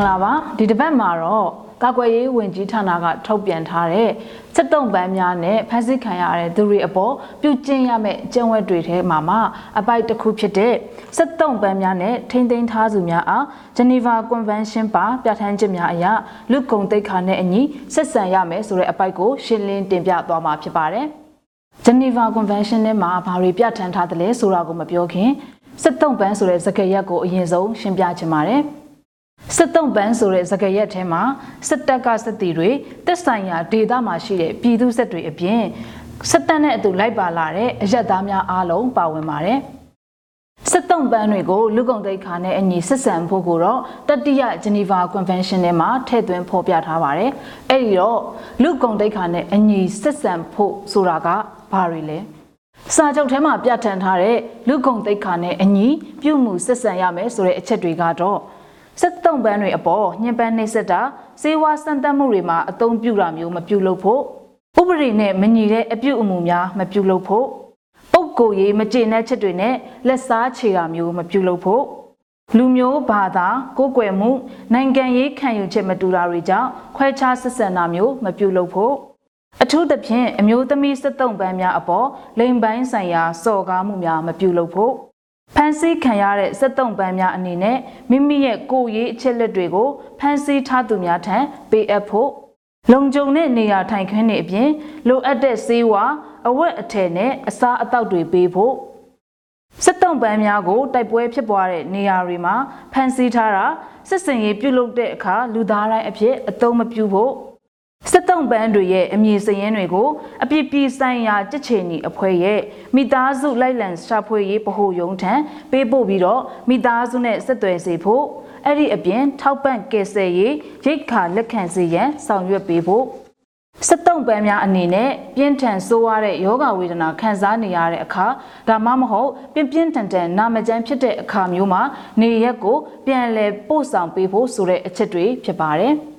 င်္ဂလာပါဒီတစ်ပတ်မှာတော့ကာကွယ်ရေးဝန်ကြီးဌာနကထုတ်ပြန်ထားတဲ့စက်တုံပန်းများနဲ့ဖမ်းဆီးခံရတဲ့သူတွေအပေါ်ပြုကျင့်ရမယ့်ကျင့်ဝတ်တွေထဲမှာမှအပိုက်တစ်ခုဖြစ်တဲ့စက်တုံပန်းများနဲ့ထိမ့်သိမ်းထားသူများအားဂျနီဗာကွန်ဗင်းရှင်းပါပြဋ္ဌာန်းချက်များအရလူကုံတိတ်ခါနဲ့အညီဆက်ဆံရမယ်ဆိုတဲ့အပိုက်ကိုရှင်းလင်းတင်ပြသွားမှာဖြစ်ပါတယ်ဂျနီဗာကွန်ဗင်းရှင်းထဲမှာဘာတွေပြဋ္ဌာန်းထားသလဲဆိုတာကိုမပြောခင်စက်တုံပန်းဆိုတဲ့စကားရပ်ကိုအရင်ဆုံးရှင်းပြချင်ပါတယ်။ စစ်တုံးပန်းဆိုတဲ့စကားရက်ထဲမှာစစ်တပ်ကစစ်တီတွေတက်ဆိုင်ရာဒေသမှာရှိတဲ့ပြည်သူစစ်တွေအပြင်စစ်တပ်နဲ့အတူလိုက်ပါလာတဲ့အရက်သားများအားလုံးပါဝင်ပါတယ်။စစ်တုံးပန်းတွေကိုလူကုန်တိတ်ခါနဲ့အညီစစ်ဆန်ဖို့ကိုတော့တတိယဂျနီဗာကွန်ဗင်းရှင်းထဲမှာထည့်သွင်းဖော်ပြထားပါတယ်။အဲ့ဒီတော့လူကုန်တိတ်ခါနဲ့အညီစစ်ဆန်ဖို့ဆိုတာကဘာတွေလဲ။စာချုပ်ထဲမှာပြဋ္ဌာန်းထားတဲ့လူကုန်တိတ်ခါနဲ့အညီပြုမှုစစ်ဆန်ရမယ်ဆိုတဲ့အချက်တွေကတော့ စစ်တုံးပန်းတွေအပေါ်ညှဉ်းပန်းနှိပ်စက်တာစေဝါစံတက်မှုတွေမှာအသုံးပြုတာမျိုးမပြုလုပ်ဖို့ဥပဒေနဲ့မညီတဲ့အပြုအမူများမပြုလုပ်ဖို့ပုပ်ကိုရေးမကျေနပ်ချက်တွေနဲ့လက်စားချေတာမျိုးမပြုလုပ်ဖို့လူမျိုးဘာသာကိုယ်ကွယ်မှုနိုင်ငံရေးခံယူချက်မတူတာတွေကြောင့်ခွဲခြားဆက်ဆံတာမျိုးမပြုလုပ်ဖို့အထူးသဖြင့်အမျိုးသမီးစစ်တုံးပန်းများအပေါ်လိမ်ပိုင်းဆိုင်ရာစော်ကားမှုများမပြုလုပ်ဖို့ ဖန်ဆီးခံရတဲ့စက်တုံပန်းများအနေနဲ့မိမိရဲ့ကိုယ်ရေးအချက်လက်တွေကိုဖန်ဆီးထားသူများထံပေးအပ်ဖို့လုံခြုံတဲ့နေရာထိုင်ခင်းတွေအပြင်လိုအပ်တဲ့ဆေးဝါးအဝတ်အထည်နဲ့အစားအသောက်တွေပေးဖို့စစ်တုံပန်းများကိုတိုက်ပွဲဖြစ်ပွားတဲ့နေရာတွေမှာဖန်ဆီးထားတာစစ်စင်ရေးပြုလုပ်တဲ့အခါလူသားတိုင်းအဖြစ်အသုံးမပြုဖို့ စစ်တုံးပန်းတွေရဲ့အမည်စရင်းတွေကိုအပြစ်ပြဆိုင်ရာကြက်ချေနီအဖွဲ့ရဲ့မိသားစုလိုက်လံရှာဖွေရေးဗဟိုယုံထံပေးပို့ပြီးတော့မိသားစုနဲ့ဆက်သွယ်စေဖို့အဲ့ဒီအပြင်ထောက်ပံ့ကယ်ဆယ်ရေးရိတ်ခါလက်ခံစေရန်ဆောင်ရွက်ပေးဖို့စက်တုံပန်းများအနေနဲ့ပြင်းထန်ဆိုးရတဲ့ယောဂဝေဒနာခံစားနေရတဲ့အခါဒါမှမဟုတ်ပြင်းပြင်းထန်ထန်နာမကျန်းဖြစ်တဲ့အခါမျိုးမှာနေရက်ကိုပြန်လည်ပို့ဆောင်ပေးဖို့ဆိုတဲ့အချက်တွေဖြစ်ပါတယ်။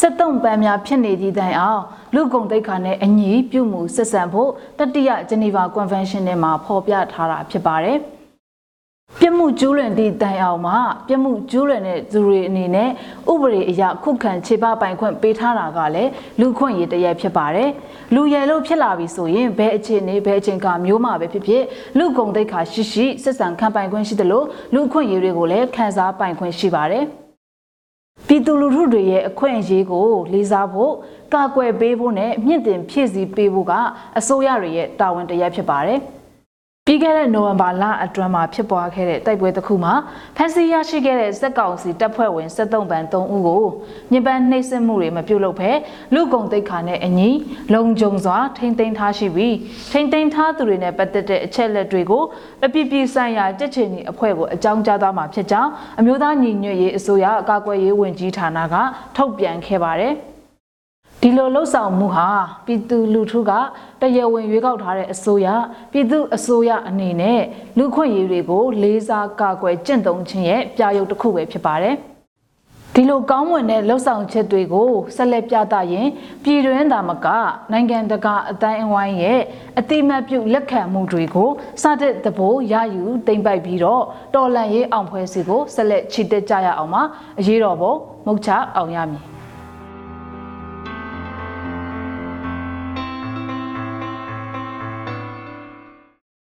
စစ်တုံပန်းများဖြစ်နေသည့်တိုင်အောင်လူကုန်တိတ်ခါနဲ့အညီပြုမှုဆက်ဆံဖို့တတိယဂျနီဗာကွန်ဗင်းရှင်းထဲမှာဖော်ပြထားတာဖြစ်ပါတယ်။ပြမှုကျူးလွန်သည့်တိုင်အောင်မှာပြမှုကျူးလွန်တဲ့သူတွေအနေနဲ့ဥပဒေအရခုခံခြေပပိုင်ခွင့်ပေးထားတာကလည်းလူခွင့်ရေးတရက်ဖြစ်ပါတယ်။လူရယ်လို့ဖြစ်လာပြီဆိုရင်ဘယ်အခြေအနေဘယ်အချိန်ကမျိုးမှာပဲဖြစ်ဖြစ်လူကုန်တိတ်ခါရှိရှိစစ်ဆန်ခံပိုင်ခွင့်ရှိသလိုလူခွင့်ရေးတွေကိုလည်းခံစားပိုင်ခွင့်ရှိပါတယ်။ ပြည်သူလူထုတွေရဲ့အခွင့်အရေးကိုလေးစားဖို့ကာကွယ်ပေးဖို့နဲ့မြင့်တင်ဖြည့်ဆည်းပေးဖို့ကအစိုးရတွေရဲ့တာဝန်တရားဖြစ်ပါတယ်။ ပြီးခဲ့တဲ့နိုဝင်ဘာလအတွင်းမှာဖြစ်ပွားခဲ့တဲ့တိုက်ပွဲတစ်ခုမှာဖမ်းဆီးရရှိခဲ့တဲ့စက်ကောင်စီတပ်ဖွဲ့ဝင်73ပန်း3ဦးကိုညပန်းနှိပ်စက်မှုတွေမပြုလုပ်ဘဲလူကုန်တိတ်ခါနဲ့အညီလုံခြုံစွာထိမ့်သိမ်းထားရှိပြီးထိမ့်သိမ်းထားသူတွေနဲ့ပတ်သက်တဲ့အချက်လက်တွေကိုအပြစ်ပြဆိုင်ရာကြက်ချင်ဒီအဖွဲ့ကိုအကြောင်းကြားသွားမှာဖြစ်ကြောင်းအမျိုးသားညီညွတ်ရေးအစိုးရအကာအကွယ်ရေးဝန်ကြီးဌာနကထုတ်ပြန်ခဲ့ပါတယ်။ ဒီလိုလှုပ်ဆောင်မှုဟာပြည်သူလူထုကတရားဝင်ရွေးကောက်ထားတဲ့အစိုးရပြည်သူအစိုးရအနေနဲ့လူခွင့်ရေးတွေကိုလေးစားကာကွယ်ကျင့်သုံးခြင်းရဲ့ပြရုပ်တစ်ခုပဲဖြစ်ပါတယ်ဒီလိုကောင်းမွန်တဲ့လှုပ်ဆောင်ချက်တွေကိုဆက်လက်ပြသရင်ပြည်တွင်းသာမကနိုင်ငံတကာအတိုင်းအဝိုင်းရဲ့အတိမတ်ပြုလက်ခံမှုတွေကိုစတဲ့သဘောရယူသိမ့်ပိုက်ပြီးတော့တော်လန်ရေးအောင်ဖွဲစီကိုဆက်လက်ချီတက်ကြရအောင်ပါအရေးတော်ပုံမုတ်ချအောင်ရမည်